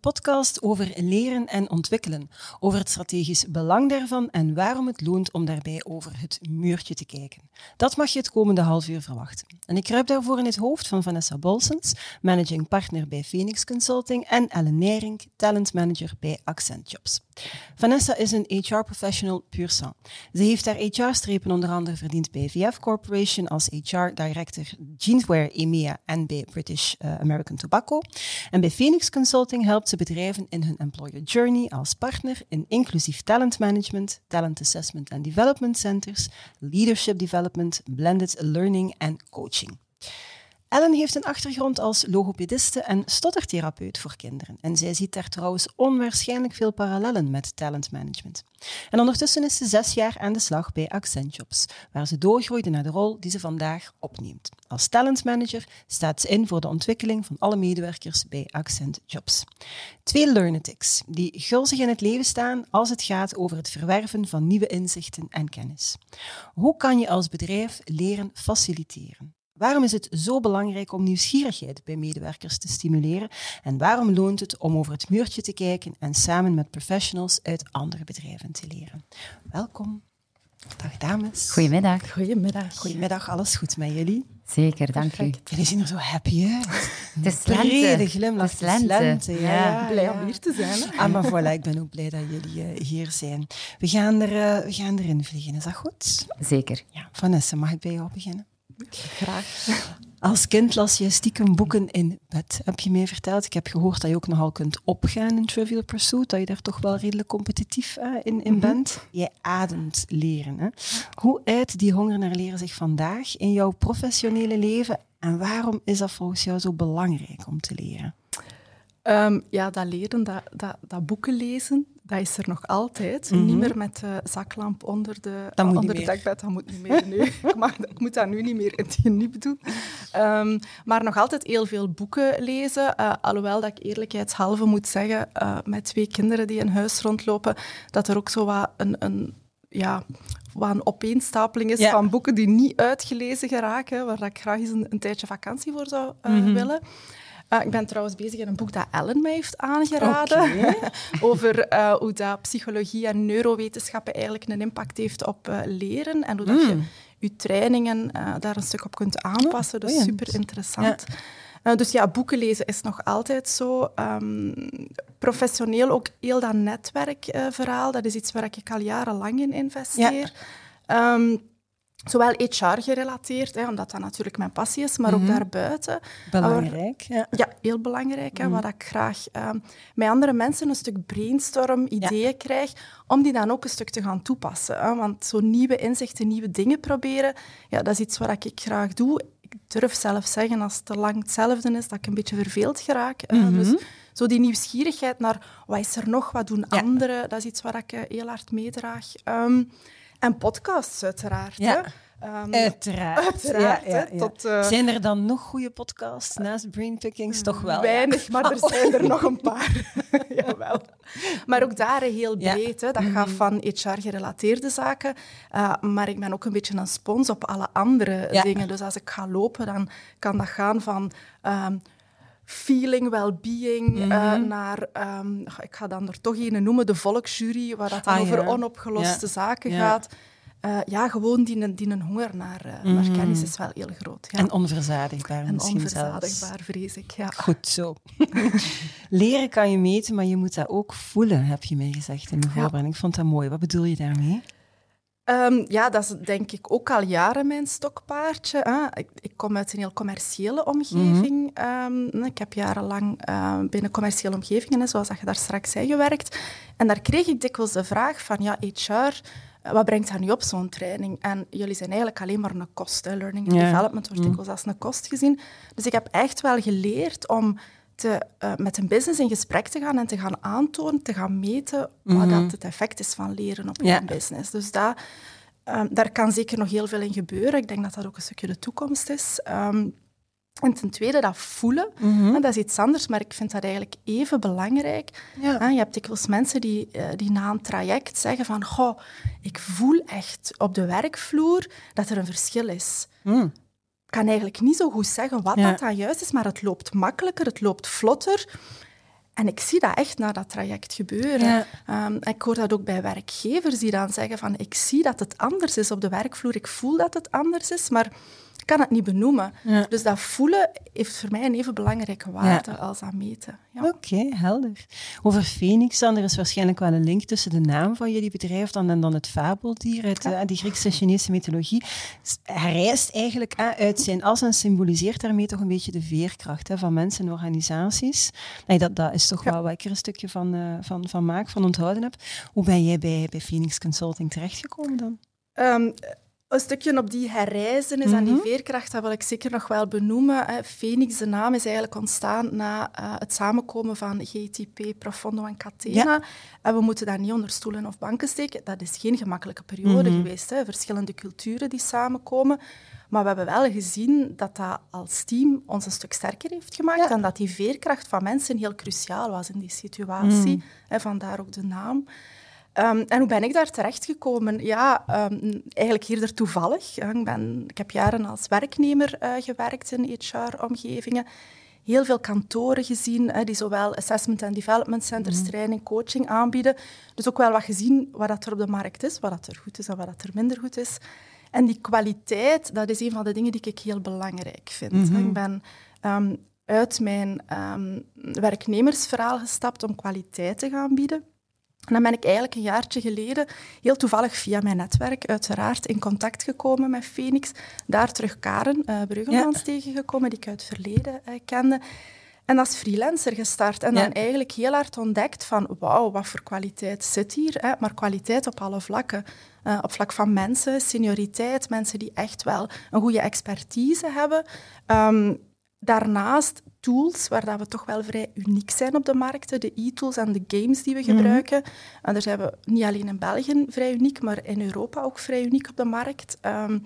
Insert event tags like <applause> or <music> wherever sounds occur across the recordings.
Podcast over leren en ontwikkelen, over het strategisch belang daarvan en waarom het loont om daarbij over het muurtje te kijken. Dat mag je het komende half uur verwachten. En ik kruip daarvoor in het hoofd van Vanessa Bolsens, managing partner bij Phoenix Consulting, en Ellen Nering, talent manager bij Accent Jobs. Vanessa is een HR-professional puur sang. Ze heeft haar HR-strepen onder andere verdiend bij VF Corporation als HR-director Jeanswear EMEA en bij British uh, American Tobacco. En bij Phoenix Consulting helpt ze bedrijven in hun employer journey als partner in inclusief talent management, talent assessment and development centers, leadership development, blended learning en coaching. Ellen heeft een achtergrond als logopediste en stottertherapeut voor kinderen. En zij ziet daar trouwens onwaarschijnlijk veel parallellen met talentmanagement. En ondertussen is ze zes jaar aan de slag bij Accent Jobs, waar ze doorgroeide naar de rol die ze vandaag opneemt. Als talentmanager staat ze in voor de ontwikkeling van alle medewerkers bij Accent Jobs. Twee learnetics die gulzig in het leven staan als het gaat over het verwerven van nieuwe inzichten en kennis. Hoe kan je als bedrijf leren faciliteren? Waarom is het zo belangrijk om nieuwsgierigheid bij medewerkers te stimuleren? En waarom loont het om over het muurtje te kijken en samen met professionals uit andere bedrijven te leren? Welkom. Dag dames. Goedemiddag. Goedemiddag. Goedemiddag, alles goed met jullie? Zeker, dank u. Jullie zien er zo happy uit. Het is Brede lente. glimlach. Het is lente. Ja, ja, Blij om hier te zijn. Hè? Ah, maar voilà, ik ben ook blij dat jullie eh, hier zijn. We gaan, er, eh, we gaan erin vliegen, is dat goed? Zeker. Ja. Vanessa, mag ik bij jou beginnen? Graag. Als kind las je stiekem boeken in bed, heb je mij verteld. Ik heb gehoord dat je ook nogal kunt opgaan in Trivial Pursuit, dat je daar toch wel redelijk competitief eh, in, in bent. Jij ademt leren. Hè? Hoe uit die honger naar leren zich vandaag in jouw professionele leven en waarom is dat volgens jou zo belangrijk om te leren? Ehm, ja, dat leren, dat, dat, dat boeken lezen, dat is er nog altijd. Mhm. Niet meer met de zaklamp onder de, Dat onder meer. dekbed. Dat moet niet meer nu. <laughs> ik, mag, ik moet dat nu niet meer in het niet doen. Ehm, maar nog altijd heel veel boeken lezen. eh, alhoewel dat ik eerlijkheidshalve moet zeggen, eh, met twee kinderen die in huis rondlopen, dat er ook zo wat een... een ja, wat een opeenstapeling is Ja. van boeken die niet uitgelezen geraken, waar ik graag eens een, een tijdje vakantie voor zou eh, Mhm. willen. Eh, ik ben trouwens bezig in een boek dat Ellen mij heeft aangeraden. <laughs> Over eh, hoe dat psychologie en neurowetenschappen eigenlijk een impact heeft op eh, leren. En hoe dat je Mm. je trainingen eh, daar een stuk op kunt aanpassen. Dus super interessant. Dus ja, boeken lezen is nog altijd zo. Ehm, professioneel ook heel dat netwerkverhaal. dat is iets waar ik al jarenlang in investeer. Ehm, zowel HR-gerelateerd, hè, omdat dat natuurlijk mijn passie is, maar ook Mhm. daarbuiten. Belangrijk. Ja. Ja, heel belangrijk. Hè, Mhm. Waar ik graag ehm, met andere mensen een stuk brainstorm, ideeën krijg, om die dan ook een stuk te gaan toepassen. Hè. Want zo nieuwe inzichten, nieuwe dingen proberen, ja, dat is iets wat ik graag doe. Ik durf zelf zeggen, als het te lang hetzelfde is, dat ik een beetje verveeld geraak. Mhm. Dus zo die nieuwsgierigheid naar wat is er nog, wat doen Ja. anderen, dat is iets waar ik eh, heel hard meedraag. Ehm, en podcasts, uiteraard. Ja. Ehm, Uiteraard. Uiteraard, Ja, ja, tot, eh, Zijn er dan nog goede podcasts naast Brainpickings? Toch wel. Weinig, maar er <laughs> zijn er nog een paar. <laughs> Jawel. Maar ook daar heel Ja. breed. Hè. Dat gaat van HR-gerelateerde zaken, eh, maar ik ben ook een beetje een spons op alle andere dingen. Dus als ik ga lopen, dan kan dat gaan van... ehm, feeling, well-being, Mhm. eh, naar, ehm, ik ga dan er toch een noemen, de volksjury, waar dat dan Ah, over ja. onopgeloste Ja. zaken Ja. gaat. Eh, ja, gewoon die, die een honger naar, naar Mhm. kennis is wel heel groot. Ja. En onverzadigbaar En misschien zelfs. onverzadigbaar, vrees ik. Ja. Goed zo. <laughs> Leren kan je meten, maar je moet dat ook voelen, heb je mij gezegd in de voorbereiding. Ik vond dat mooi. Wat bedoel je daarmee? Ehm, ja, dat is denk ik ook al jaren mijn stokpaardje. Hè. Ik, ik kom uit een heel commerciële omgeving. Ehm, ik heb jarenlang eh, binnen commerciële omgevingen, zoals dat je daar straks zei, gewerkt. En daar kreeg ik dikwijls de vraag van, ja, HR, wat brengt dat nu op, zo'n training? En jullie zijn eigenlijk alleen maar een kost. Hè. Learning and development wordt dikwijls als een kost gezien. Dus ik heb echt wel geleerd om te, eh, met een business in gesprek te gaan en te gaan aantonen, te gaan meten wat Mhm. dat het effect is van leren op Ja. je business. Dus dat Ehm, daar kan zeker nog heel veel in gebeuren. Ik denk dat dat ook een stukje de toekomst is. Ehm, en ten tweede, dat voelen, Mhm. dat is iets anders, maar ik vind dat eigenlijk even belangrijk. Ja. Je hebt dikwijls mensen die, eh, die na een traject zeggen van goh, ik voel echt op de werkvloer dat er een verschil is. Mm. Ik kan eigenlijk niet zo goed zeggen wat Ja. dat dan juist is, maar het loopt makkelijker, het loopt vlotter. En ik zie dat echt na dat traject gebeuren. Ja. Ehm, ik hoor dat ook bij werkgevers die dan zeggen van ik zie dat het anders is op de werkvloer, ik voel dat het anders is, maar kan het niet benoemen. Ja. Dus dat voelen heeft voor mij een even belangrijke waarde als dat meten. Ja. Oké, helder. Over Phoenix dan, er is waarschijnlijk wel een link tussen de naam van jullie bedrijf dan en dan het fabeldier uit eh, die Griekse Chinese mythologie. Hij reist eigenlijk eh, uit zijn as en symboliseert daarmee toch een beetje de veerkracht hè, van mensen en organisaties. Nee, dat, dat is toch wel wat ik er een stukje van, eh, van, van maak, van onthouden heb. Hoe ben jij bij, bij Phoenix Consulting terechtgekomen dan? Ehm, een stukje op die herreizen is aan die Mhm. veerkracht, dat wil ik zeker nog wel benoemen. Phoenix, de naam is eigenlijk ontstaan na eh, het samenkomen van GTP, Profondo en Catena. En we moeten daar niet onder stoelen of banken steken. Dat is geen gemakkelijke periode Mhm. geweest. Hè. Verschillende culturen die samenkomen. Maar we hebben wel gezien dat dat als team ons een stuk sterker heeft gemaakt Ja. en dat die veerkracht van mensen heel cruciaal was in die situatie. Mhm. Hè, vandaar ook de naam. Ehm, en hoe ben ik daar terechtgekomen? Ja, ehm, eigenlijk eerder toevallig. Ik, ben, ik heb jaren als werknemer eh, gewerkt in HR-omgevingen. Heel veel kantoren gezien, die zowel assessment en development centers, training, coaching aanbieden. Dus ook wel wat gezien wat dat er op de markt is, wat dat er goed is en wat dat er minder goed is. En die kwaliteit, dat is een van de dingen die ik heel belangrijk vind. hè. Ik ben ehm, uit mijn werknemersverhaal gestapt om kwaliteit te gaan bieden. En dan ben ik eigenlijk een jaartje geleden, heel toevallig via mijn netwerk, uiteraard in contact gekomen met Phoenix. Daar terug Karen uh, Bruggemans tegengekomen, die ik uit het verleden uh, kende. En als freelancer gestart. En Ja. dan eigenlijk heel hard ontdekt van, wauw, wat voor kwaliteit zit hier. Hè? Maar kwaliteit op alle vlakken. Uh, op vlak van mensen, senioriteit, mensen die echt wel een goede expertise hebben. Um, daarnaast tools, waar dat we toch wel vrij uniek zijn op de markten, de e-tools en de games die we gebruiken. Mm -hmm. En daar zijn we niet alleen in België vrij uniek, maar in Europa ook vrij uniek op de markt. Um,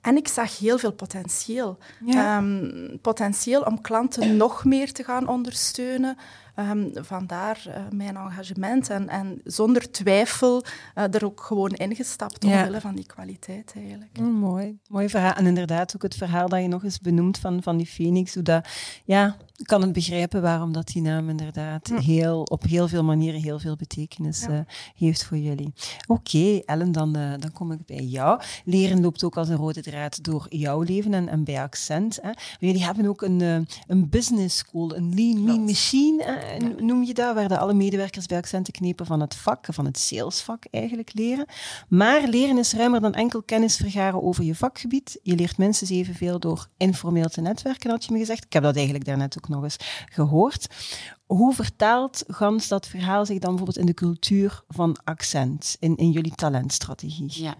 en ik zag heel veel potentieel. Ja. Um, potentieel om klanten nog meer te gaan ondersteunen. Um, vandaar uh, mijn engagement en, en zonder twijfel uh, er ook gewoon ingestapt omwille ja. van die kwaliteit eigenlijk. Mm, mooi, mooi verhaal. En inderdaad ook het verhaal dat je nog eens benoemt van, van die Phoenix. Hoe dat, ja, ik kan het begrijpen waarom dat die naam inderdaad mm. heel, op heel veel manieren heel veel betekenis ja. uh, heeft voor jullie. Oké, okay, Ellen, dan, dan kom ik bij jou. Leren loopt ook als een rode draad door jouw leven en, en bij Accent. Hè. Jullie hebben ook een, een business school, een lean mean machine, hè, noem je dat, waar de alle medewerkers bij Accent knepen van het vak, van het salesvak eigenlijk leren. Maar leren is ruimer dan enkel kennis vergaren over je vakgebied. Je leert minstens evenveel door informeel te netwerken, had je me gezegd. Ik heb dat eigenlijk daarnet ook nog eens gehoord. Hoe vertaalt gans dat verhaal zich dan bijvoorbeeld in de cultuur van Accent, in, in jullie talentstrategie? Ja.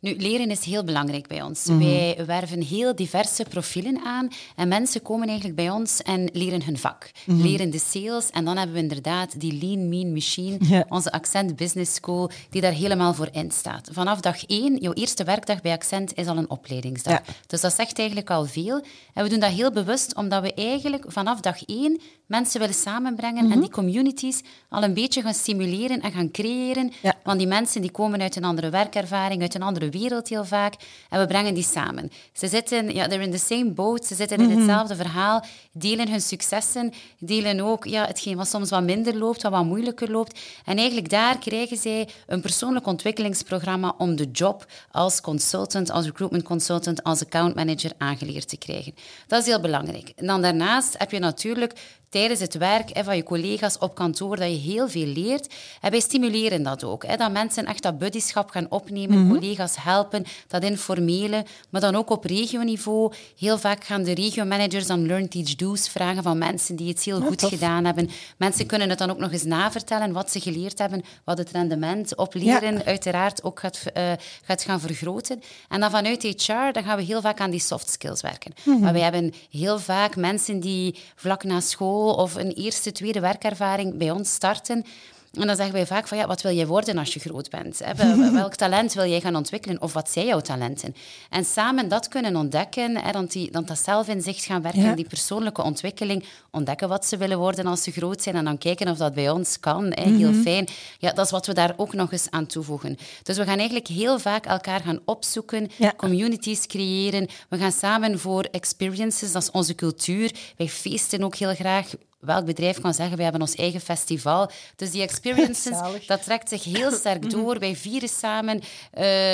Nu, leren is heel belangrijk bij ons. Mm -hmm. Wij werven heel diverse profielen aan en mensen komen eigenlijk bij ons en leren hun vak. Mm -hmm. Leren de sales en dan hebben we inderdaad die Lean Mean Machine, onze Accent Business School, die daar helemaal voor in staat. Vanaf dag één, jouw eerste werkdag bij Accent, is al een opleidingsdag. Ja. Dus dat zegt eigenlijk al veel. En we doen dat heel bewust, omdat we eigenlijk vanaf dag één mensen willen samenbrengen mm -hmm. en die communities al een beetje gaan stimuleren en gaan creëren. Ja. Want die mensen die komen uit een andere werkervaring, uit een andere wereld heel vaak. En we brengen die samen. Ze zitten, ja, they're in the same boat. Ze zitten in hetzelfde verhaal, delen hun successen, delen ook ja, hetgeen wat soms wat minder loopt, wat wat moeilijker loopt. En eigenlijk daar krijgen zij een persoonlijk ontwikkelingsprogramma om de job als consultant, als recruitment consultant, als account manager aangeleerd te krijgen. Dat is heel belangrijk. En dan daarnaast heb je natuurlijk tijdens het werk hè, van je collega's op kantoor, dat je heel veel leert. En wij stimuleren dat ook. Hè, dat mensen echt dat buddyschap gaan opnemen, mm -hmm. collega's helpen, dat informele, maar dan ook op regioniveau. Heel vaak gaan de regiomanagers dan learn, teach, do's vragen van mensen die het heel ja, goed tof. gedaan hebben. Mensen kunnen het dan ook nog eens navertellen, wat ze geleerd hebben, wat het rendement op leren ja. uiteraard ook gaat, uh, gaat gaan vergroten. En dan vanuit HR, dan gaan we heel vaak aan die soft skills werken. Mm -hmm. Maar wij hebben heel vaak mensen die vlak na school of een eerste, tweede werkervaring bij ons starten. En dan zeggen wij vaak van, ja, wat wil jij worden als je groot bent? Hè? Welk <laughs> talent wil jij gaan ontwikkelen? Of wat zijn jouw talenten? En samen dat kunnen ontdekken, hè, dan, die, dan dat zelfinzicht gaan werken, die persoonlijke ontwikkeling, ontdekken wat ze willen worden als ze groot zijn en dan kijken of dat bij ons kan. Hè? Heel mhm. fijn. Ja, dat is wat we daar ook nog eens aan toevoegen. Dus we gaan eigenlijk heel vaak elkaar gaan opzoeken, communities creëren. We gaan samen voor experiences, dat is onze cultuur. Wij feesten ook heel graag welk bedrijf kan zeggen, wij hebben ons eigen festival. Dus die experiences, <laughs> dat trekt zich heel sterk mhm. door. Wij vieren samen, uh,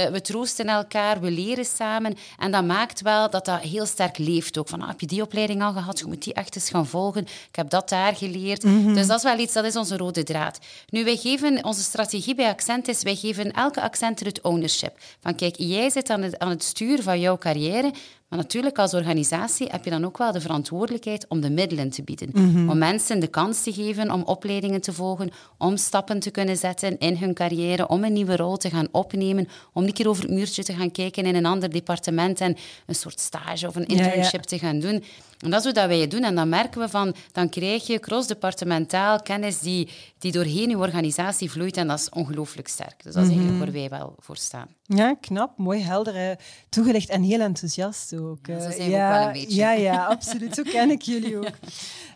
we troosten elkaar, we leren samen. En dat maakt wel dat dat heel sterk leeft ook. Van, ah, heb je die opleiding al gehad? Je moet die echt eens gaan volgen. Ik heb dat daar geleerd. Mhm. Dus dat is wel iets, dat is onze rode draad. Nu, wij geven, onze strategie bij Accent is, wij geven elke accenter het ownership. Van kijk, jij zit aan het, aan het stuur van jouw carrière, maar natuurlijk, als organisatie heb je dan ook wel de verantwoordelijkheid om de middelen te bieden. Mhm. Om mensen de kans te geven om opleidingen te volgen, om stappen te kunnen zetten in hun carrière, om een nieuwe rol te gaan opnemen, om een keer over het muurtje te gaan kijken in een ander departement en een soort stage of een internship te gaan doen. En dat is wat wij doen. En dan merken we van, dan krijg je cross-departementaal kennis die, die doorheen je organisatie vloeit. En dat is ongelooflijk sterk. Dus dat is eigenlijk mhm. waar wij wel voor staan. Ja, knap, mooi, helder, toegelicht en heel enthousiast ook. Ja, zo zijn we ook wel een beetje. Ja, ja, <laughs> absoluut. Zo ken ik jullie ook.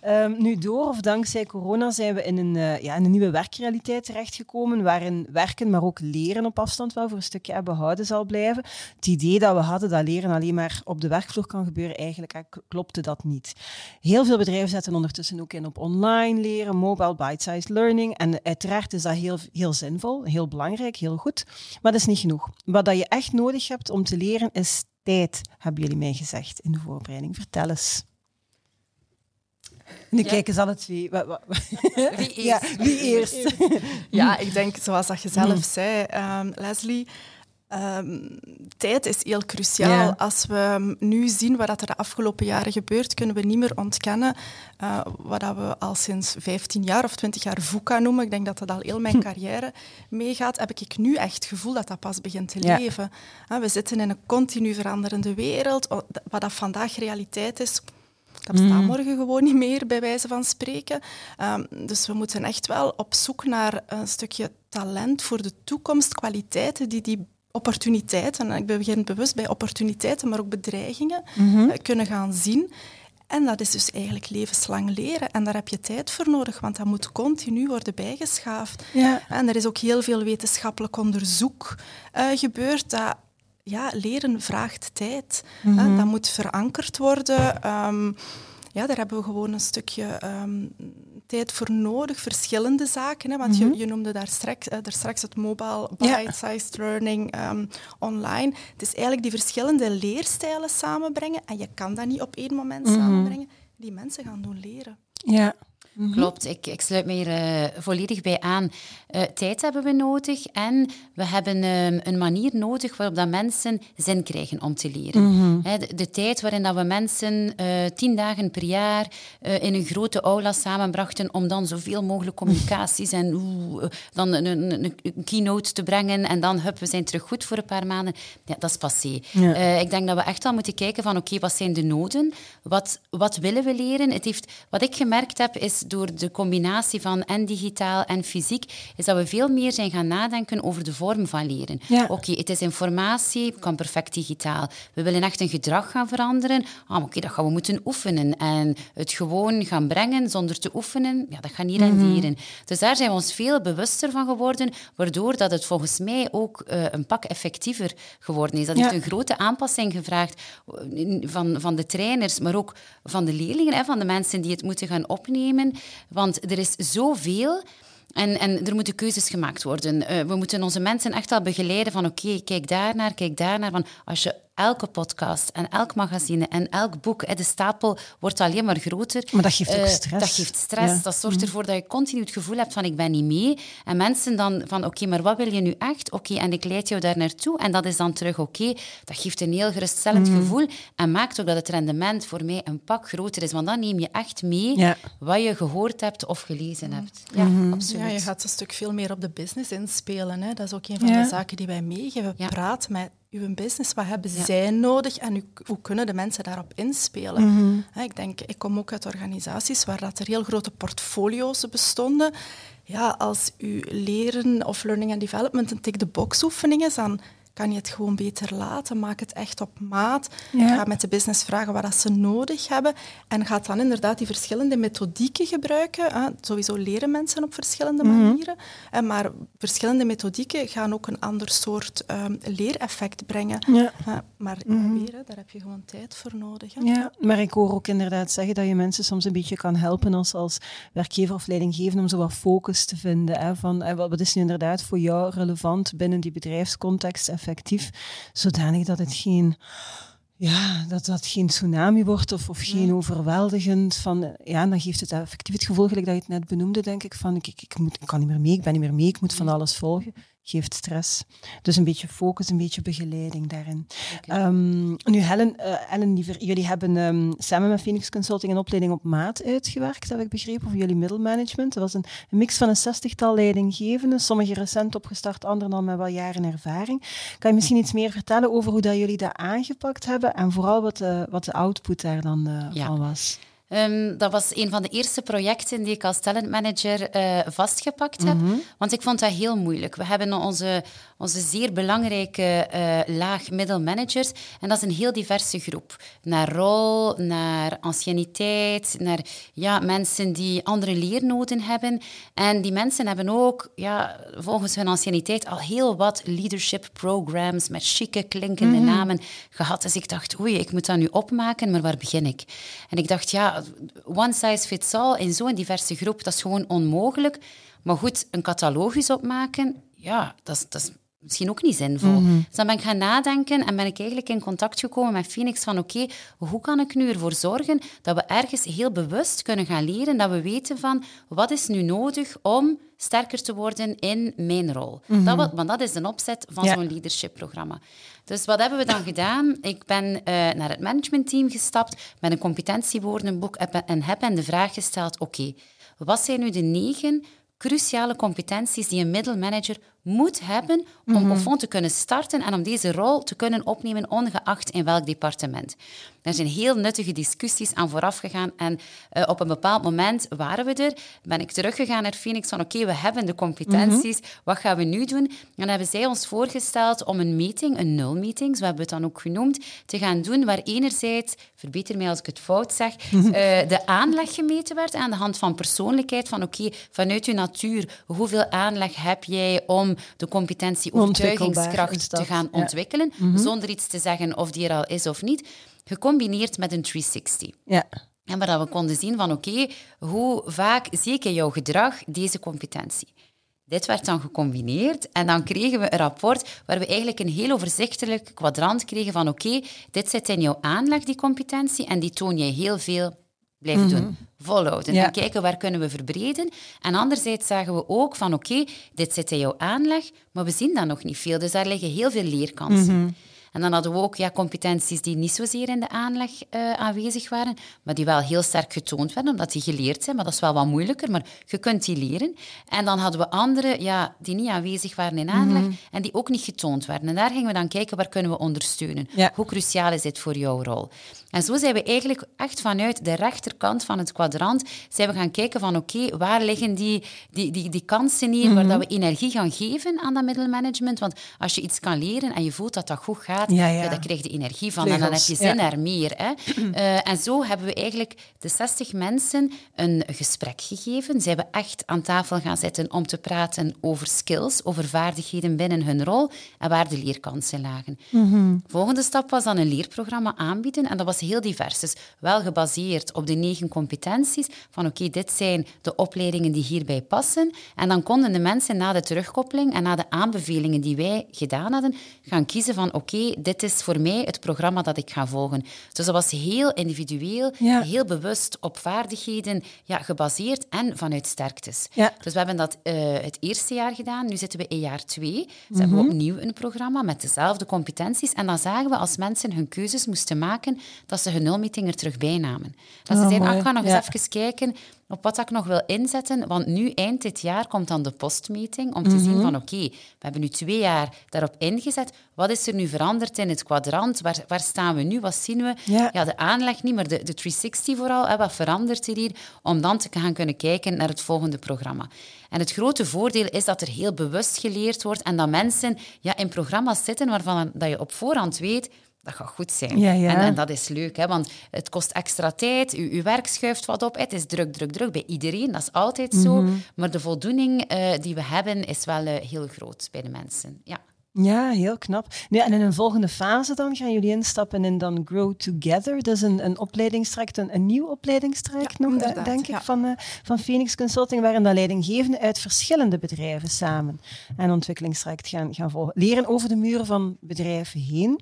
Um, nu, door of dankzij corona zijn we in een, uh, ja, in een nieuwe werkrealiteit terechtgekomen, waarin werken, maar ook leren op afstand wel voor een stukje behouden zal blijven. Het idee dat we hadden dat leren alleen maar op de werkvloer kan gebeuren, eigenlijk klopte dat niet. Heel veel bedrijven zetten ondertussen ook in op online leren, mobile bite-sized learning. En uiteraard is dat heel, heel zinvol, heel belangrijk, heel goed. Maar dat is niet genoeg. Wat dat je echt nodig hebt om te leren is tijd, hebben jullie mij gezegd in de voorbereiding. Vertel eens. Nu ja. kijken ze alle twee. <laughs> <laughs> Wie eerst? Ja, wie eerst? Ja, ik denk, zoals dat je zelf hmm. zei, um, Leslie, um, tijd is heel cruciaal. Als we nu zien wat er de afgelopen jaren gebeurt, kunnen we niet meer ontkennen uh, wat we al sinds 15 jaar of 20 jaar VUCA noemen. Ik denk dat dat al heel mijn <laughs> carrière meegaat. Heb ik nu echt het gevoel dat dat pas begint te leven. Uh, we zitten in een continu veranderende wereld. Wat dat vandaag realiteit is, dat bestaat mm. morgen gewoon niet meer, bij wijze van spreken. Um, dus we moeten echt wel op zoek naar een stukje talent voor de toekomst, kwaliteiten die die opportuniteiten, en ik begin bewust bij opportuniteiten, maar ook bedreigingen, mm kunnen gaan zien. En dat is dus eigenlijk levenslang leren. En daar heb je tijd voor nodig, want dat moet continu worden bijgeschaafd. Ja. En er is ook heel veel wetenschappelijk onderzoek uh, gebeurd dat ja, leren vraagt tijd. Mm Dat moet verankerd worden. Um, ja, daar hebben we gewoon een stukje um, tijd voor nodig. Verschillende zaken. Hè, want je, mhm. je, noemde daar straks, uh, daar straks het mobile bite-sized learning um, online. Het is eigenlijk die verschillende leerstijlen samenbrengen. En je kan dat niet op één moment mm samenbrengen. Die mensen gaan doen leren. Ja. Mhm. Klopt, ik, ik, sluit me hier uh, volledig bij aan. Uh, tijd hebben we nodig en we hebben um, een manier nodig waarop dat mensen zin krijgen om te leren. Mm de, de, tijd waarin dat we mensen uh, tien dagen per jaar in een grote aula samenbrachten om dan zoveel mogelijk <laughs> communicaties en dan een, een, een, keynote te brengen en dan hup, we zijn terug goed voor een paar maanden. Ja, dat is passé. Ja. ik denk dat we echt wel moeten kijken van oké, wat zijn de noden? Wat, wat willen we leren? Het heeft, wat ik gemerkt heb is door de combinatie van en digitaal en fysiek, is dat we veel meer zijn gaan nadenken over de vorm van leren. Oké, het is informatie, kan perfect digitaal. We willen echt een gedrag gaan veranderen. Ah, oké, dat gaan we moeten oefenen. En het gewoon gaan brengen zonder te oefenen, ja, dat gaat niet renderen. Mhm. Dus daar zijn we ons veel bewuster van geworden, waardoor dat het volgens mij ook uh, een pak effectiever geworden is. Dat heeft een grote aanpassing gevraagd eh, van, van de trainers, maar ook van de leerlingen, hè, van de mensen die het moeten gaan opnemen. Want er is zoveel. En, en er moeten keuzes gemaakt worden. Uh, we moeten onze mensen echt al begeleiden van oké, kijk daar naar, kijk daar naar. Van als je elke podcast en elk magazine en elk boek. De stapel wordt alleen maar groter. Maar dat geeft ook eh, stress. Dat geeft stress. Dat zorgt mhm. ervoor dat je continu het gevoel hebt van ik ben niet mee. En mensen dan van oké, maar wat wil je nu echt? Oké, en ik leid jou daar naartoe. En dat is dan terug oké. Dat geeft een heel geruststellend mhm. gevoel. En maakt ook dat het rendement voor mij een pak groter is. Want dan neem je echt mee wat je gehoord hebt of gelezen hebt. Ja, mhm. absoluut. Ja, je gaat een stuk veel meer op de business inspelen. Hè. Dat is ook een van de zaken die wij meegeven. Praat met uw business? Wat hebben zij nodig en hoe, hoe, kunnen de mensen daarop inspelen? Mhm. Ik denk, ik kom ook uit organisaties waar dat er heel grote portfolio's bestonden. Ja, als uw leren of learning and development een tick-the-box oefening is, dan kan je het gewoon beter laten. Maak het echt op maat. Ga met de business vragen wat ze nodig hebben. En ga dan inderdaad die verschillende methodieken gebruiken. Hè. Sowieso leren mensen op verschillende Mhm. manieren. En maar verschillende methodieken gaan ook een ander soort um, leereffect brengen. Ja. maar weer, hè, daar heb je gewoon tijd voor nodig. Hè. Ja, maar ik hoor ook inderdaad zeggen dat je mensen soms een beetje kan helpen als, als werkgever of leidinggever om zo wat focus te vinden. Hè, van, wat is nu inderdaad voor jou relevant binnen die bedrijfscontext effectief, zodanig dat het geen ja, dat dat geen tsunami wordt of, of geen overweldigend van, ja, dan geeft het effectief het gevoel, gelijk dat je het net benoemde, denk ik, van ik, ik, ik, moet, ik kan niet meer mee, ik ben niet meer mee, ik moet van alles volgen. Geeft stress. Dus een beetje focus, een beetje begeleiding daarin. Okay. Um, nu, Helen, uh, Ellen, liever, jullie hebben um, samen met Phoenix Consulting een opleiding op maat uitgewerkt, heb ik begrepen, voor jullie middelmanagement. Dat was een, een mix van een zestigtal leidinggevenden, sommige recent opgestart, anderen al met wel jaren ervaring. Kan je misschien iets meer vertellen over hoe dat jullie dat aangepakt hebben en vooral wat de, wat de output daar dan uh, ja. van was? Um, dat was een van de eerste projecten die ik als talentmanager uh, vastgepakt heb. Mm -hmm. Want ik vond dat heel moeilijk. We hebben onze, onze zeer belangrijke uh, laag middelmanagers. En dat is een heel diverse groep. Naar rol, naar anciëniteit, naar ja, mensen die andere leernoden hebben. En die mensen hebben ook, ja, volgens hun anciëniteit, al heel wat leadership programs met chique, klinkende mm -hmm. namen gehad. Dus ik dacht, oei, ik moet dat nu opmaken, maar waar begin ik? En ik dacht, ja, one size fits all in zo'n diverse groep, dat is gewoon onmogelijk. Maar goed, een catalogus opmaken, ja, dat is, dat is misschien ook niet zinvol. Mhm. Dus dan ben ik gaan nadenken en ben ik eigenlijk in contact gekomen met Phoenix van oké, okay, hoe kan ik nu ervoor zorgen dat we ergens heel bewust kunnen gaan leren, dat we weten van wat is nu nodig om sterker te worden in mijn rol. Mhm. dat, want dat is de opzet van Ja. zo'n leadership-programma. Dus wat hebben we dan gedaan? Ik ben eh, naar het managementteam gestapt met een competentiewoordenboek en heb hen de vraag gesteld, oké, wat zijn nu de negen cruciale competenties die een middelmanager moet hebben om mm te kunnen starten en om deze rol te kunnen opnemen, ongeacht in welk departement. Er zijn heel nuttige discussies aan vooraf gegaan en eh, op een bepaald moment waren we er, ben ik teruggegaan naar Phoenix van oké, we hebben de competenties, wat gaan we nu doen? En dan hebben zij ons voorgesteld om een meeting, een nulmeeting, zo hebben we het dan ook genoemd, te gaan doen waar enerzijds, verbeter mij als ik het fout zeg, <laughs> eh, de aanleg gemeten werd aan de hand van persoonlijkheid, van oké, vanuit je natuur, hoeveel aanleg heb jij om de competentie overtuigingskracht te gaan ja. ontwikkelen, zonder iets te zeggen of die er al is of niet, gecombineerd met een 360. Ja. En waar we konden zien van oké, hoe vaak zie ik in jouw gedrag deze competentie? Dit werd dan gecombineerd en dan kregen we een rapport waar we eigenlijk een heel overzichtelijk kwadrant kregen van oké, dit zit in jouw aanleg, die competentie, en die toon je heel veel blijven doen. Volhouden. Ja. En kijken waar kunnen we verbreden. En anderzijds zagen we ook van oké, dit zit in jouw aanleg, maar we zien dat nog niet veel. Dus daar liggen heel veel leerkansen. En dan hadden we ook ja, competenties die niet zozeer in de aanleg eh, aanwezig waren, maar die wel heel sterk getoond werden, omdat die geleerd zijn. Maar dat is wel wat moeilijker, maar je kunt die leren. En dan hadden we andere ja, die niet aanwezig waren in aanleg en die ook niet getoond werden. En daar gingen we dan kijken, waar kunnen we ondersteunen? Ja. Hoe cruciaal is dit voor jouw rol? En zo zijn we eigenlijk echt vanuit de rechterkant van het kwadrant zijn we gaan kijken van oké, waar liggen die, die, die, die kansen hier, waar dat we energie gaan geven aan dat middelmanagement? Want als je iets kan leren en je voelt dat dat goed gaat, Ja, ja. dan krijg je energie van en dan heb je zin ja. er meer. Hè? Eh, en zo hebben we eigenlijk de 60 mensen een gesprek gegeven. Ze hebben echt aan tafel gaan zitten om te praten over skills, over vaardigheden binnen hun rol en waar de leerkansen lagen. Volgende stap was dan een leerprogramma aanbieden en dat was heel divers. Dus wel gebaseerd op de negen competenties van oké, dit zijn de opleidingen die hierbij passen. En dan konden de mensen na de terugkoppeling en na de aanbevelingen die wij gedaan hadden, gaan kiezen van oké, dit is voor mij het programma dat ik ga volgen. Dus dat was heel individueel, Ja. heel bewust op vaardigheden ja, gebaseerd en vanuit sterktes. Ja. Dus we hebben dat eh, het eerste jaar gedaan. Nu zitten we in jaar twee. Dus hebben we opnieuw een programma met dezelfde competenties. En dan zagen we als mensen hun keuzes moesten maken, dat ze hun nulmeeting er terug bij namen. Dat ze Oh, zeiden, ah, ik ga nog Ja. eens even kijken op wat ik nog wil inzetten, want nu eind dit jaar komt dan de postmeeting om te zien van oké, we hebben nu twee jaar daarop ingezet. Wat is er nu veranderd in het kwadrant? Waar, waar staan we nu? Wat zien we? Ja. de aanleg niet, maar de, de 360 vooral. Hè, wat verandert er hier? Om dan te gaan kunnen kijken naar het volgende programma. En het grote voordeel is dat er heel bewust geleerd wordt en dat mensen ja, in programma's zitten waarvan dat je op voorhand weet dat gaat goed zijn. Ja, ja. En, en dat is leuk, hè, want het kost extra tijd, uw, uw werk schuift wat op, het is druk, druk, druk bij iedereen, dat is altijd zo. Mhm. Maar de voldoening eh, die we hebben is wel eh, heel groot bij de mensen. Ja. Ja, heel knap. Nu, en in een volgende fase dan gaan jullie instappen in dan Grow Together. Dat is een, een opleidingstraject, een, een nieuw opleidingstraject Ja, nog, inderdaad, denk ik, ja. van, eh, van Phoenix Consulting, waarin de leidinggevenden uit verschillende bedrijven samen een ontwikkelingstraject gaan, gaan volgen. Leren over de muren van bedrijven heen.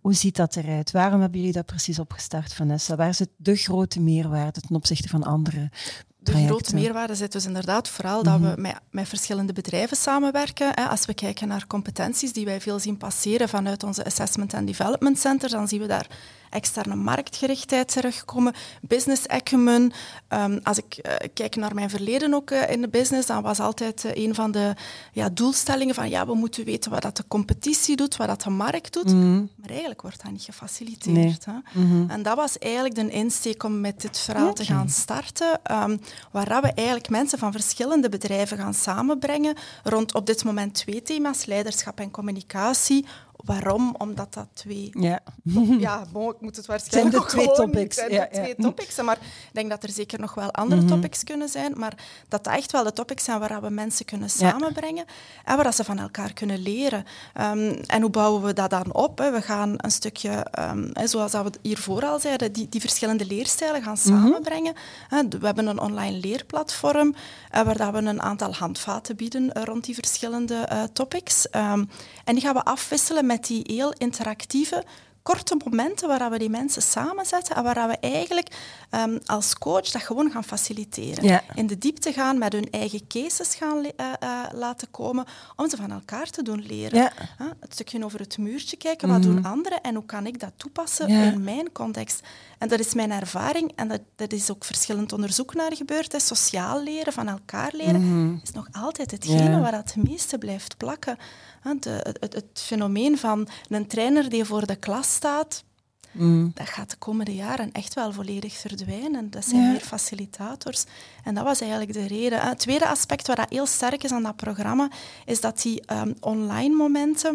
Hoe ziet dat eruit? Waarom hebben jullie dat precies opgestart, Vanessa? Waar zit de grote meerwaarde ten opzichte van andere De trajecten? grote meerwaarde zit dus inderdaad vooral dat we met, met verschillende bedrijven samenwerken. Hè. Als we kijken naar competenties die wij veel zien passeren vanuit onze Assessment and Development Center, dan zien we daar externe marktgerichtheid terugkomen, business acumen. Ehm, als ik eh, kijk naar mijn verleden ook eh, in de business, dan was altijd eh, een van de ja, doelstellingen van ja, we moeten weten wat dat de competitie doet, wat dat de markt doet. Maar eigenlijk wordt dat niet gefaciliteerd. Hè. En dat was eigenlijk de insteek om met dit verhaal te gaan starten, ehm, waar we eigenlijk mensen van verschillende bedrijven gaan samenbrengen rond op dit moment twee thema's, leiderschap en communicatie. Waarom? Omdat dat twee Ja. <laughs> ja, bon, ik moet het waarschijnlijk de ook twee topics, zijn, ja, de twee ja. Mhm. topics. Maar ik denk dat er zeker nog wel andere topics kunnen zijn. Maar dat dat echt wel de topics zijn waar we mensen kunnen samenbrengen. En waar ze van elkaar kunnen leren. Ehm, en hoe bouwen we dat dan op? Hè? We gaan een stukje, ehm, hè, zoals dat we hiervoor al zeiden, die, die verschillende leerstijlen gaan Mhm. samenbrengen. We hebben een online leerplatform eh, waar dat we een aantal handvaten bieden eh, rond die verschillende eh, topics. Ehm, en die gaan we afwisselen met die heel interactieve korte momenten waar we die mensen samenzetten en waar we eigenlijk ehm, als coach dat gewoon gaan faciliteren. Ja. In de diepte gaan, met hun eigen cases gaan eh, eh, laten komen, om ze van elkaar te doen leren. Ja. Huh? Het stukje over het muurtje kijken, wat doen anderen en hoe kan ik dat toepassen Ja. in mijn context. En dat is mijn ervaring en dat, dat is ook verschillend onderzoek naar gebeurd. Hè. Sociaal leren, van elkaar leren, is nog altijd hetgene waar dat het meeste blijft plakken. De- het, het, het fenomeen van een trainer die voor de klas staat, dat gaat de komende jaren echt wel volledig verdwijnen. Dat zijn Ja. meer facilitators. En dat was eigenlijk de reden. Het tweede aspect wat dat heel sterk is aan dat programma, is dat die ehm, online momenten...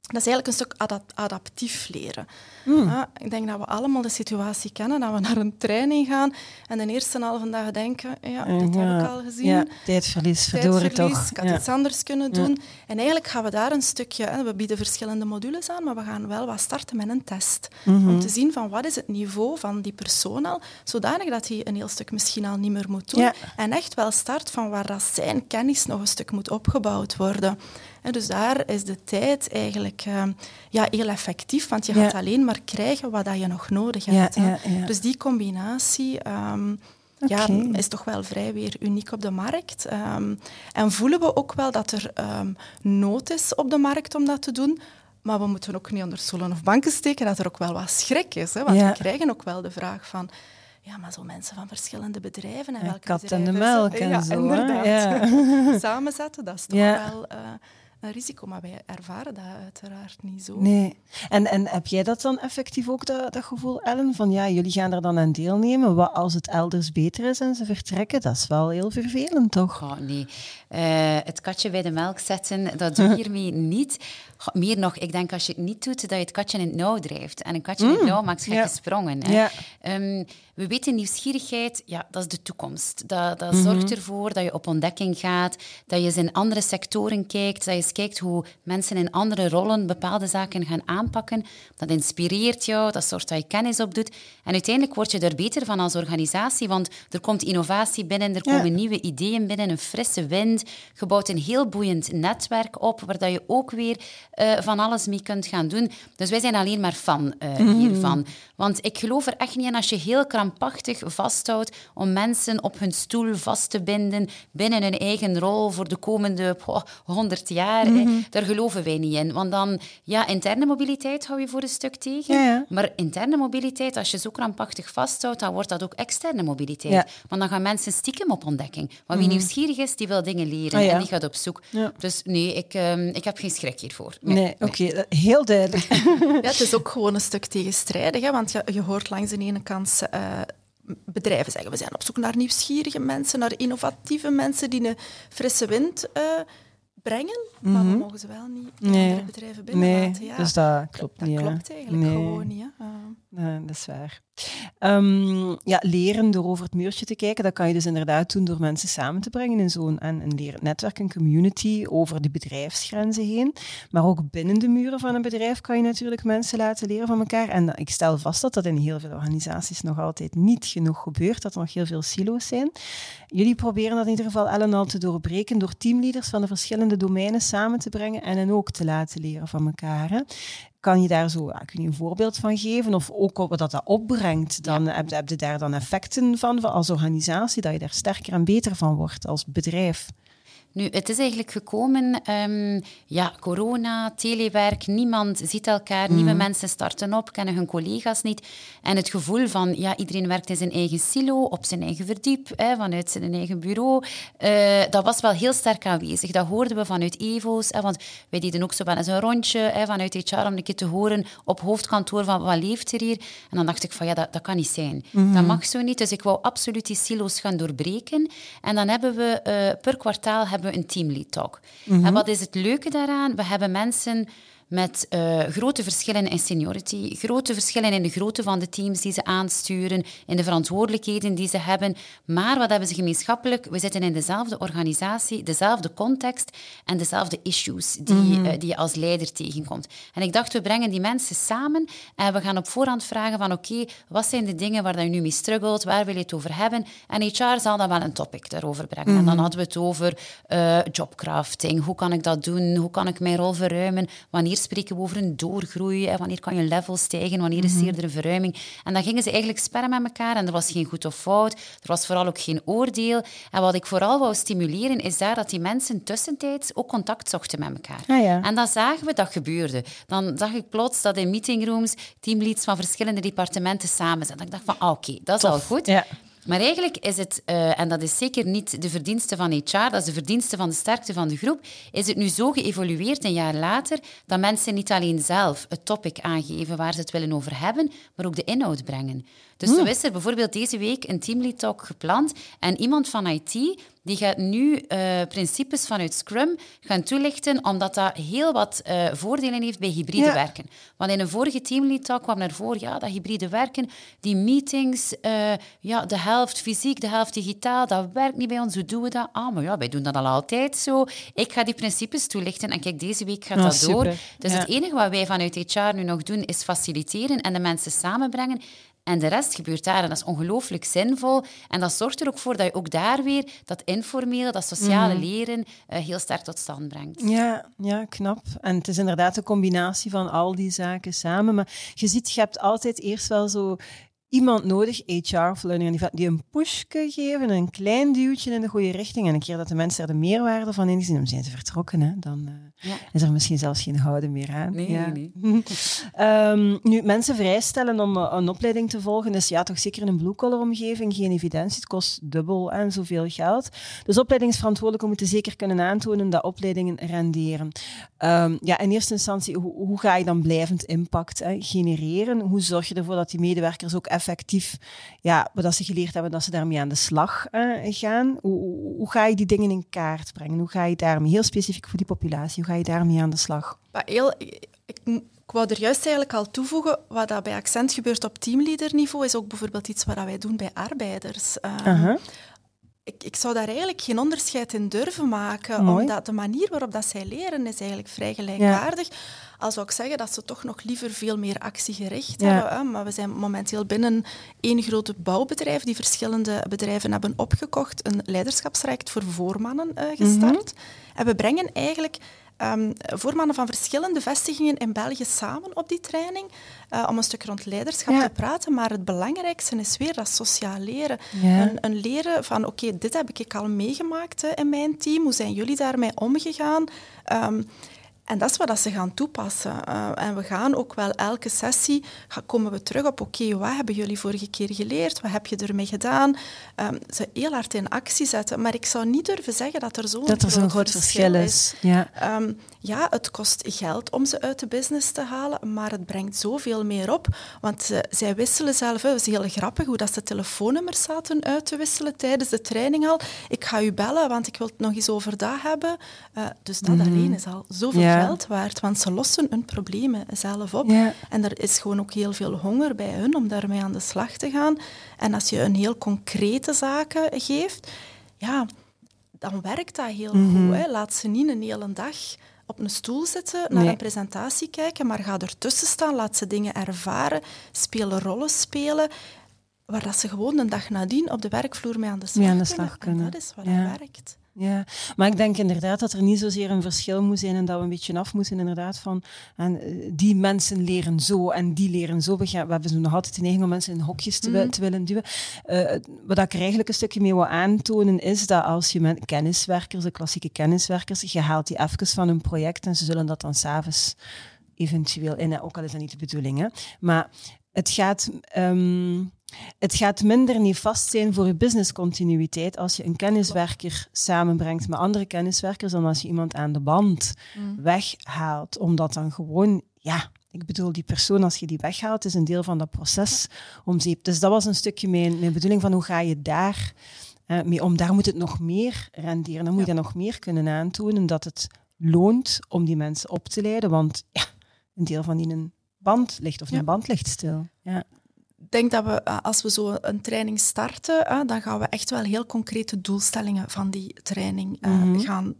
Dat is eigenlijk een stuk adap- adaptief leren. Ja, ik denk dat we allemaal de situatie kennen, dat we naar een training gaan en de eerste halve dag denken, ja, dit heb ik al gezien. Ja, tijdverlies, verdorie Tijdverlies, toch. Ik had Ja. iets anders kunnen doen. En eigenlijk gaan we daar een stukje... Hè, we bieden verschillende modules aan, maar we gaan wel wat starten met een test. Mhm. Om te zien van wat is het niveau van die persoon al, zodanig dat hij een heel stuk misschien al niet meer moet doen. En echt wel start van waar dat zijn kennis nog een stuk moet opgebouwd worden. En dus daar is de tijd eigenlijk eh, ja, heel effectief, want je gaat alleen maar krijgen wat dat je nog nodig hebt. hè. ja, ja. Dus die combinatie ehm, ja, is toch wel vrij weer uniek op de markt. Ehm, en voelen we ook wel dat er ehm, nood is op de markt om dat te doen. Maar we moeten ook niet onder stoelen of banken steken dat er ook wel wat schrik is. Hè? Want we krijgen ook wel de vraag van... Ja, maar zo mensen van verschillende bedrijven en welke kat en de melk ze- en ja, zo? Inderdaad. Ja. <laughs> Dat is toch Ja. wel eh, een risico. Maar wij ervaren dat uiteraard niet zo. Nee. En, en heb jij dat dan effectief ook, dat, dat gevoel, Ellen? Van ja, jullie gaan er dan aan deelnemen. Wat als het elders beter is en ze vertrekken? Dat is wel heel vervelend, toch? Oh, nee. Eh, het katje bij de melk zetten, dat doe ik <laughs> hiermee niet. Goh, meer nog, ik denk als je het niet doet, dat je het katje in het nauw drijft. En een katje in het nauw maakt gekke ja. sprongen. Hè. Ja. Ehm, we weten, nieuwsgierigheid, ja, dat is de toekomst. Dat, dat zorgt ervoor dat je op ontdekking gaat, dat je eens in andere sectoren kijkt, dat je eens kijkt hoe mensen in andere rollen bepaalde zaken gaan aanpakken. Dat inspireert jou, dat zorgt dat je kennis opdoet. En uiteindelijk word je er beter van als organisatie, want er komt innovatie binnen, er Ja. komen nieuwe ideeën binnen, een frisse wind. Je bouwt een heel boeiend netwerk op, waar dat je ook weer eh, van alles mee kunt gaan doen. Dus wij zijn alleen maar fan eh, hiervan. Want ik geloof er echt niet in als je heel krampachtig vasthoudt om mensen op hun stoel vast te binden binnen hun eigen rol voor de komende honderd jaar. daar, eh, daar geloven wij niet in. Want dan, ja, interne mobiliteit hou je voor een stuk tegen. Ja, ja. Maar interne mobiliteit, als je zo krampachtig vasthoudt, dan wordt dat ook externe mobiliteit. Ja. Want dan gaan mensen stiekem op ontdekking. Want wie nieuwsgierig is, die wil dingen leren Ah, ja. en die gaat op zoek. Ja. Dus nee, ik, ehm, ik heb geen schrik hiervoor. Nee, oké, dat- heel duidelijk. <laughs> Ja, het is ook gewoon een stuk tegenstrijdig, hè, want je, je hoort langs de ene kant eh, bedrijven zeggen we zijn op zoek naar nieuwsgierige mensen, naar innovatieve mensen die een frisse wind eh, brengen, maar we mogen ze wel niet in Nee. andere bedrijven binnenlaten. Nee, ja. dus dat klopt dat niet. hè. klopt eigenlijk Nee. gewoon niet. Hè. Eh, dat is waar. Ehm, ja, leren door over het muurtje te kijken, dat kan je dus inderdaad doen door mensen samen te brengen in zo'n en een lerend netwerk, een community, over de bedrijfsgrenzen heen. Maar ook binnen de muren van een bedrijf kan je natuurlijk mensen laten leren van elkaar. En ik stel vast dat dat in heel veel organisaties nog altijd niet genoeg gebeurt, dat er nog heel veel silo's zijn. Jullie proberen dat in ieder geval, Ellen, al te doorbreken door teamleaders van de verschillende domeinen samen te brengen en hen ook te laten leren van elkaar. Kan je daar zo kun je een voorbeeld van geven? Of ook wat dat, dat opbrengt? Dan heb, je- heb je daar dan effecten van, van als organisatie, dat je daar sterker en beter van wordt als bedrijf? Nu, het is eigenlijk gekomen, ehm, ja, corona, telewerk, niemand ziet elkaar, Mhm. nieuwe mensen starten op, kennen hun collega's niet. En het gevoel van, ja, iedereen werkt in zijn eigen silo, op zijn eigen verdiep, hè, vanuit zijn eigen bureau, eh, dat was wel heel sterk aanwezig. Dat hoorden we vanuit EVO's, hè, want wij deden ook zo wel eens een rondje hè, vanuit HR om een keer te horen op hoofdkantoor van wat leeft er hier. En dan dacht ik van, ja, dat, dat kan niet zijn. Dat mag zo niet, dus ik wou absoluut die silo's gaan doorbreken. En dan hebben we eh, per kwartaal hebben we een teamlead talk. En wat is het leuke daaraan? We hebben mensen met eh, grote verschillen in seniority, grote verschillen in de grootte van de teams die ze aansturen, in de verantwoordelijkheden die ze hebben. Maar wat hebben ze gemeenschappelijk? We zitten in dezelfde organisatie, dezelfde context en dezelfde issues die, eh, die je als leider tegenkomt. En ik dacht, we brengen die mensen samen en we gaan op voorhand vragen van oké, wat zijn de dingen waar dat je nu mee struggelt, waar wil je het over hebben? En HR zal dan wel een topic daarover brengen. En dan hadden we het over eh, jobcrafting, hoe kan ik dat doen, hoe kan ik mijn rol verruimen, wanneer spreken we over een doorgroei, hè? wanneer kan je level stijgen, wanneer is eerder een verruiming. En dan gingen ze eigenlijk sperren met elkaar en er was geen goed of fout, er was vooral ook geen oordeel. En wat ik vooral wou stimuleren, is daar dat die mensen tussentijds ook contact zochten met elkaar. Ah, ja. En dan zagen we dat gebeurde. Dan zag ik plots dat in meetingrooms teamleads van verschillende departementen samen zaten. Ik dacht van, ah, oké, dat is al goed. Ja. Maar eigenlijk is het, eh, en dat is zeker niet de verdienste van HR, dat is de verdienste van de sterkte van de groep, is het nu zo geëvolueerd een jaar later dat mensen niet alleen zelf het topic aangeven waar ze het willen over hebben, maar ook de inhoud brengen. Dus zo is er bijvoorbeeld deze week een teamlead talk gepland en iemand van IT die gaat nu eh, principes vanuit Scrum gaan toelichten, omdat dat heel wat eh, voordelen heeft bij hybride Ja. werken. Want in een vorige teamlead talk kwam naar voren, ja, dat hybride werken, die meetings, eh, ja, de helft fysiek, de helft digitaal, dat werkt niet bij ons. Hoe doen we dat? Ah, maar ja, wij doen dat al altijd zo. Ik ga die principes toelichten en kijk, deze week gaat Ah, dat door. Dus Ja. het enige wat wij vanuit HR nu nog doen, is faciliteren en de mensen samenbrengen. En de rest gebeurt daar en dat is ongelooflijk zinvol. En dat zorgt er ook voor dat je ook daar weer dat informele, dat sociale Mhm. leren eh, heel sterk tot stand brengt. Ja, ja, knap. En het is inderdaad een combinatie van al die zaken samen. Maar je ziet, je hebt altijd eerst wel zo iemand nodig, HR of learning die een pushje geven, een klein duwtje in de goede richting. En een keer dat de mensen er de meerwaarde van inzien, dan zijn ze vertrokken. Hè? Dan eh, Ja. is er misschien zelfs geen houden meer aan. Nee, ja. nee, <laughs> Ehm, nu, mensen vrijstellen om eh, een opleiding te volgen, is ja, toch zeker in een blue-collar omgeving geen evidentie. Het kost dubbel en zoveel geld. Dus opleidingsverantwoordelijken moeten zeker kunnen aantonen dat opleidingen renderen. Ehm, ja, in eerste instantie, hoe, hoe ga je dan blijvend impact hè, genereren? Hoe zorg je ervoor dat die medewerkers ook effectief, ja, wat ze geleerd hebben, dat ze daarmee aan de slag eh, gaan? Hoe, hoe, hoe ga je die dingen in kaart brengen? Hoe ga je daarmee, heel specifiek voor die populatie, hoe ga je daarmee aan de slag? Maar heel, ik, ik, ik wou er juist eigenlijk al toevoegen, wat dat bij Accent gebeurt op teamleaderniveau, is ook bijvoorbeeld iets wat wij doen bij arbeiders. Ehm. Ik, ik zou daar eigenlijk geen onderscheid in durven maken, Mooi. omdat de manier waarop dat zij leren is eigenlijk vrij gelijkaardig. Al zou ik zeggen dat ze toch nog liever veel meer actiegericht Ja. hebben. Hè? Maar we zijn momenteel binnen één grote bouwbedrijf die verschillende bedrijven hebben opgekocht, een leiderschapsrijk voor voormannen eh, gestart. En we brengen eigenlijk um, voormannen van verschillende vestigingen in België samen op die training uh, om een stuk rond leiderschap te praten. Maar het belangrijkste is weer dat sociaal leren. Een, een, leren van, oké, dit heb ik al meegemaakt in mijn team. Hoe zijn jullie daarmee omgegaan? Um, en dat is wat ze gaan toepassen. Uh, en we gaan ook wel elke sessie, komen we terug op, oké, wat hebben jullie vorige keer geleerd? Wat heb je ermee gedaan? Um, ze heel hard in actie zetten. Maar ik zou niet durven zeggen dat er zo'n zo'n groot verschil is. Ja. Um, ja, het kost geld om ze uit de business te halen, maar het brengt zoveel meer op. Want uh, zij wisselen zelf, het is heel grappig hoe dat ze telefoonnummers zaten uit te wisselen tijdens de training al. Ik ga u bellen, want ik wil het nog eens over dat hebben. Uh, dus dat mm alleen is al zoveel ja geld waard, want ze lossen hun problemen zelf op. En er is gewoon ook heel veel honger bij hun om daarmee aan de slag te gaan. En als je een heel concrete zaken geeft, ja, dan werkt dat heel mhm. goed. Hè. Laat ze niet een hele dag op een stoel zitten, naar een presentatie kijken, maar ga ertussen staan, laat ze dingen ervaren, spelen rollen spelen, waar dat ze gewoon een dag nadien op de werkvloer mee aan de slag, aan de slag kunnen. En dat is wat ja. werkt. Ja, maar ik denk inderdaad dat er niet zozeer een verschil moet zijn en dat we een beetje af moeten inderdaad van en, eh, die mensen leren zo en die leren zo. We, gaan, we hebben nog altijd de neiging om mensen in hokjes te, mm. te willen duwen. Uh, wat ik er eigenlijk een stukje mee wil aantonen is dat als je met kenniswerkers, de klassieke kenniswerkers, je haalt die even van een project en ze zullen dat dan s'avonds eventueel in, ook al is dat niet de bedoeling. Hè. Maar het gaat... Um, het gaat minder niet vast zijn voor je businesscontinuïteit als je een kenniswerker samenbrengt met andere kenniswerkers dan als je iemand aan de band mm. weghaalt. Omdat dan gewoon, ja, ik bedoel, die persoon, als je die weghaalt, is een deel van dat proces om zeep. Dus dat was een stukje mijn, mijn bedoeling van hoe ga je daar uh, mee om. Daar moet het nog meer renderen. Dan moet je nog meer kunnen aantonen dat het loont om die mensen op te leiden. Want ja, een deel van die een band ligt of een band ligt stil. Ja denk dat we, eh, als we zo een training starten, dan gaan we echt wel heel concrete doelstellingen van die training eh, mhm. gaan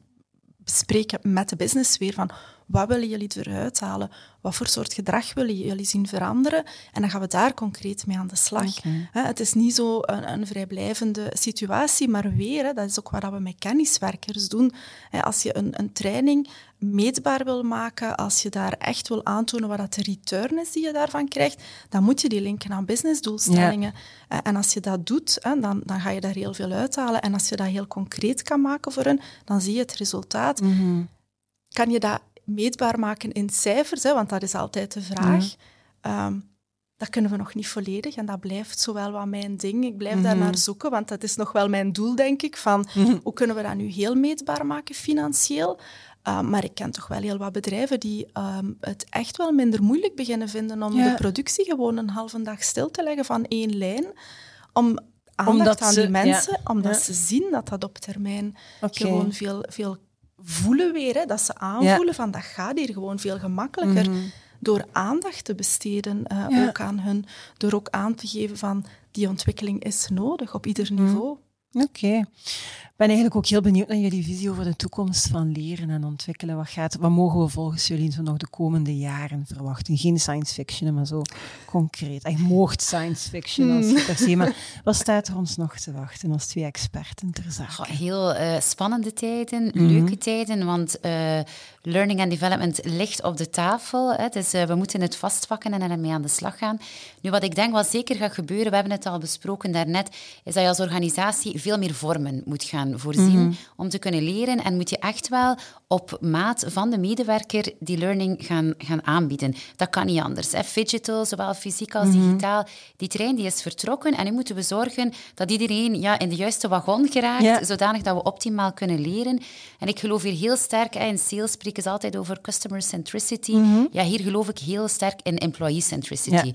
bespreken met de business weer van wat willen jullie eruit halen? Wat voor soort gedrag willen jullie zien veranderen? En dan gaan we daar concreet mee aan de slag. het is niet zo een, een vrijblijvende situatie, maar weer, dat is ook wat we met kenniswerkers doen. als je een, een training meetbaar wil maken, als je daar echt wil aantonen wat dat de return is die je daarvan krijgt, dan moet je die linken aan businessdoelstellingen. En als je dat doet, dan, dan ga je daar heel veel uithalen. En als je dat heel concreet kan maken voor hen, dan zie je het resultaat. Mhm. Kan je dat meetbaar maken in cijfers, hè, want dat is altijd de vraag. Ehm, dat kunnen we nog niet volledig en dat blijft zowel wat mijn ding. Ik blijf daar mhm. naar zoeken, want dat is nog wel mijn doel, denk ik, van <laughs> mhm. hoe kunnen we dat nu heel meetbaar maken financieel. Ehm, maar ik ken toch wel heel wat bedrijven die ehm, het echt wel minder moeilijk beginnen vinden om de productie gewoon een halve dag stil te leggen van één lijn, om aandacht omdat aan die mensen, omdat ze zien dat dat op termijn gewoon veel, veel voelen weer, hè, dat ze aanvoelen van dat gaat hier gewoon veel gemakkelijker. Mhm. Door aandacht te besteden uh, ook aan hun, door ook aan te geven van die ontwikkeling is nodig op ieder mhm. niveau. Oké ben eigenlijk ook heel benieuwd naar jullie visie over de toekomst van leren en ontwikkelen. Wat, gaat, wat mogen we volgens jullie zo nog de komende jaren verwachten? Geen science fiction, maar zo concreet. Echt mocht science fiction als hmm. per se. <laughs> Maar wat staat er ons nog te wachten als twee experten ter zake? heel uh, spannende tijden, mhm. leuke tijden, want uh, learning and development ligt op de tafel. Hè, dus uh, we moeten het vastpakken en ermee aan de slag gaan. Nu, wat ik denk wat zeker gaat gebeuren, we hebben het al besproken daarnet, is dat je als organisatie veel meer vormen moet gaan voorzien mhm. om te kunnen leren. En moet je echt wel op maat van de medewerker die learning gaan, gaan aanbieden. Dat kan niet anders. Hè. Digital, zowel fysiek als mhm. digitaal. Die trein die is vertrokken en nu moeten we zorgen dat iedereen ja, in de juiste wagon geraakt, zodanig dat we optimaal kunnen leren. En ik geloof hier heel sterk, hè, in sales spreken ze altijd over customer centricity. Mhm. Ja, hier geloof ik heel sterk in employee centricity.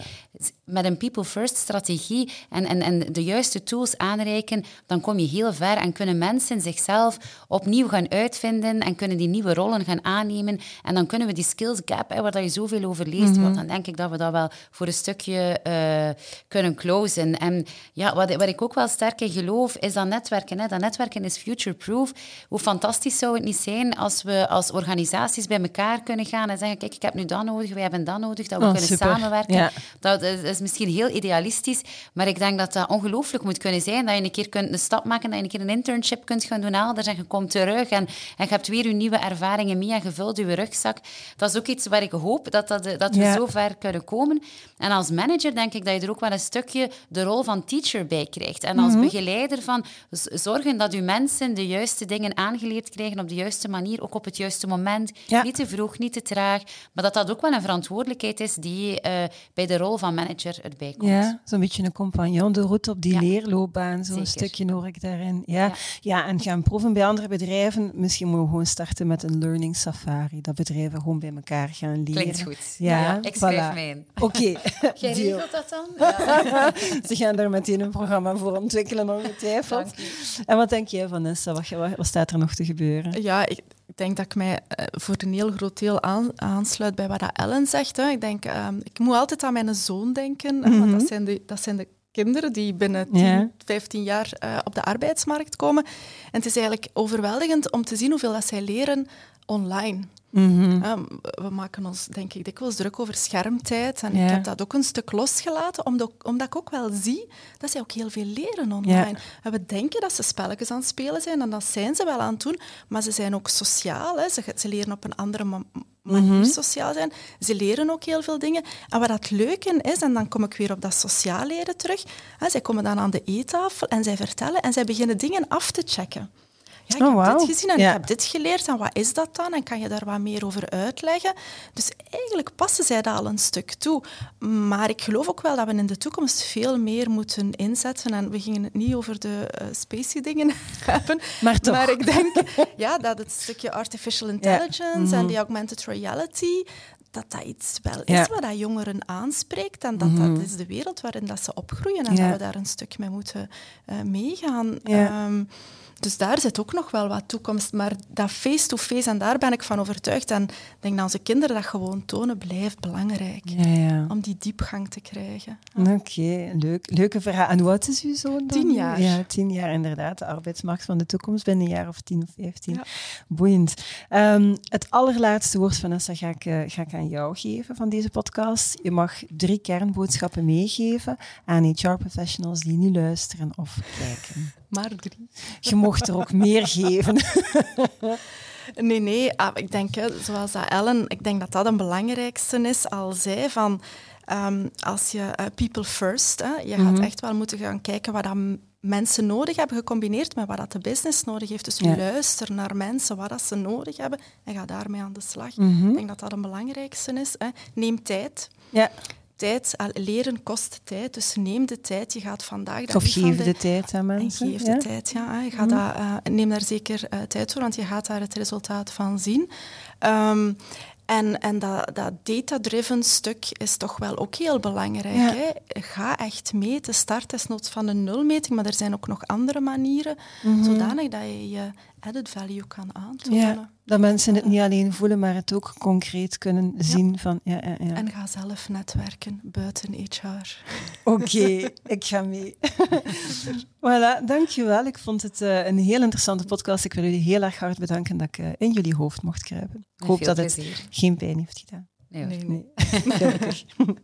Met een people-first strategie en, en, en de juiste tools aanreiken, dan kom je heel ver en kunnen mensen zichzelf opnieuw gaan uitvinden en kunnen die nieuwe rollen gaan aannemen. En dan kunnen we die skills gap, hè, waar je zoveel over leest, mm dan denk ik dat we dat wel voor een stukje uh, kunnen closen. En ja, wat, wat ik ook wel sterk in geloof, is dat netwerken. Hè. Dat netwerken is future-proof. Hoe fantastisch zou het niet zijn als we als organisaties bij elkaar kunnen gaan en zeggen, kijk, ik heb nu dat nodig, wij hebben dat nodig, dat we oh, kunnen samenwerken. Dat is, is, misschien heel idealistisch, maar ik denk dat dat ongelooflijk moet kunnen zijn, dat je een keer kunt een stap maken, dat je een keer een internship internship kunt gaan doen elders en je komt terug en, en je hebt weer je nieuwe ervaringen mee en je vult je rugzak. Dat is ook iets waar ik hoop dat, dat, dat we zo ver kunnen komen. En als manager denk ik dat je er ook wel een stukje de rol van teacher bij krijgt. En als mhm. begeleider van zorgen dat je mensen de juiste dingen aangeleerd krijgen op de juiste manier, ook op het juiste moment. Niet te vroeg, niet te traag. Maar dat dat ook wel een verantwoordelijkheid is die uh, bij de rol van manager erbij komt. Ja, zo'n beetje een compagnon de route op die ja. leerloopbaan. Zo'n stukje hoor ik daarin. Ja. ja. En gaan proeven bij andere bedrijven. Misschien moeten we gewoon starten met een learning safari. Dat bedrijven gewoon bij elkaar gaan leren. Klinkt goed. Ja, ik schrijf me in. Oké. <laughs> Jij regelt dat dan? <laughs> Ze gaan daar meteen een programma voor ontwikkelen, ongetwijfeld. En wat denk jij, Vanessa? Wat, wat, staat er nog te gebeuren? Ja, ik, ik denk dat ik mij uh, voor een heel groot deel aan, aansluit bij wat Ellen zegt. Hè. Ik, denk, uh, ik moet altijd aan mijn zoon denken, mm -hmm. want dat zijn, de, dat zijn de kinderen die binnen 10, ja. 15 jaar uh, op de arbeidsmarkt komen. En het is eigenlijk overweldigend om te zien hoeveel dat zij leren online. Mm -hmm. we maken ons, denk ik, dikwijls druk over schermtijd. En ik heb dat ook een stuk losgelaten, omdat, omdat, ik ook wel zie dat zij ook heel veel leren online. En we denken dat ze spelletjes aan het spelen zijn, en dat zijn ze wel aan het doen, maar ze zijn ook sociaal. Hè. Ze, ze, leren op een andere manier mm -hmm. sociaal zijn. Ze leren ook heel veel dingen. En wat het leuke is, en dan kom ik weer op dat sociaal leren terug, hè, zij komen dan aan de eettafel en zij vertellen en zij beginnen dingen af te checken. Ja, ik oh, heb dit gezien en ik heb dit geleerd. En wat is dat dan? En kan je daar wat meer over uitleggen? Dus eigenlijk passen zij dat al een stuk toe. Maar ik geloof ook wel dat we in de toekomst veel meer moeten inzetten. En we gingen het niet over de uh, spacey dingen <laughs> hebben. Maar, toch. maar ik denk <laughs> ja, dat het stukje artificial intelligence en mhm. die augmented reality, dat dat iets wel is wat dat jongeren aanspreekt en dat dat mhm. is de wereld waarin dat ze opgroeien en dat we daar een stuk mee moeten uh, meegaan. Um, dus daar zit ook nog wel wat toekomst. Maar dat face-to-face, en daar ben ik van overtuigd. En ik denk dat onze kinderen dat gewoon tonen, blijft belangrijk. Om die diepgang te krijgen. Oké, leuk. Leuke vraag. En wat is uw zoon dan? Tien jaar. Ja, tien jaar inderdaad. De arbeidsmarkt van de toekomst binnen een jaar of tien of vijftien. Boeiend. Um, het allerlaatste woord, Vanessa, ga ik, uh, ga ik aan jou geven van deze podcast. Je mag drie kernboodschappen meegeven aan HR-professionals die nu luisteren of kijken. Maar drie. Je mocht er ook meer geven. <laughs> nee, nee. Ah, ik denk, zoals dat Ellen, ik denk dat dat een belangrijkste is, al zei van... Um, als je uh, people first, hè, je gaat mhm. echt wel moeten gaan kijken wat dat mensen nodig hebben, gecombineerd met wat dat de business nodig heeft. Dus ja. luister naar mensen, wat dat ze nodig hebben, en ga daarmee aan de slag. Mhm. Ik denk dat dat een belangrijkste is. Hè. Neem tijd. Ja tijd, leren kost tijd, dus neem de tijd. Je gaat vandaag... Of geef de, de, tijd aan mensen. Geef de tijd, ja. Je gaat mm. dat, uh, neem daar zeker uh, tijd voor, want je gaat daar het resultaat van zien. Um, en, en dat, dat data-driven stuk is toch wel ook heel belangrijk. Ja. Hè? Ga echt meten. Start desnoods van een nulmeting, maar er zijn ook nog andere manieren, mm -hmm. zodanig dat je je added value kan aantonen. Ja, dat mensen het niet alleen voelen, maar het ook concreet kunnen zien. Van, ja, ja, ja. En ga zelf netwerken buiten HR. Oké, <laughs> ik ga mee. voilà, dankjewel. Ik vond het uh, een heel interessante podcast. Ik wil jullie heel erg hard bedanken dat ik uh, in jullie hoofd mocht kruipen. Ik hoop dat het geen pijn heeft gedaan. Nee, nee. <laughs> nee. <laughs>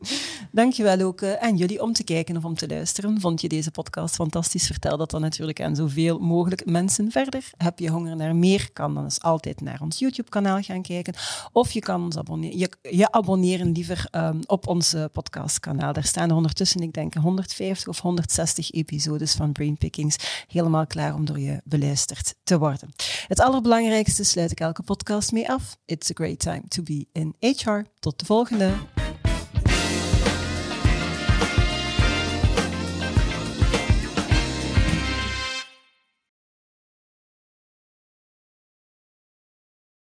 Dankjewel ook uh, aan jullie om te kijken of om te luisteren. Vond je deze podcast fantastisch? Vertel dat dan natuurlijk aan zoveel mogelijk mensen verder. Heb je honger naar meer? Kan dan eens altijd naar ons YouTube-kanaal gaan kijken. Of je kan ons abonneren, je, je abonneren liever um, op ons podcastkanaal. Daar staan er ondertussen, ik denk, 150 of 160 episodes van Brainpickings helemaal klaar om door je beluisterd te worden. Het allerbelangrijkste sluit ik elke podcast mee af. It's a great time to be in HR. Tot de volgende!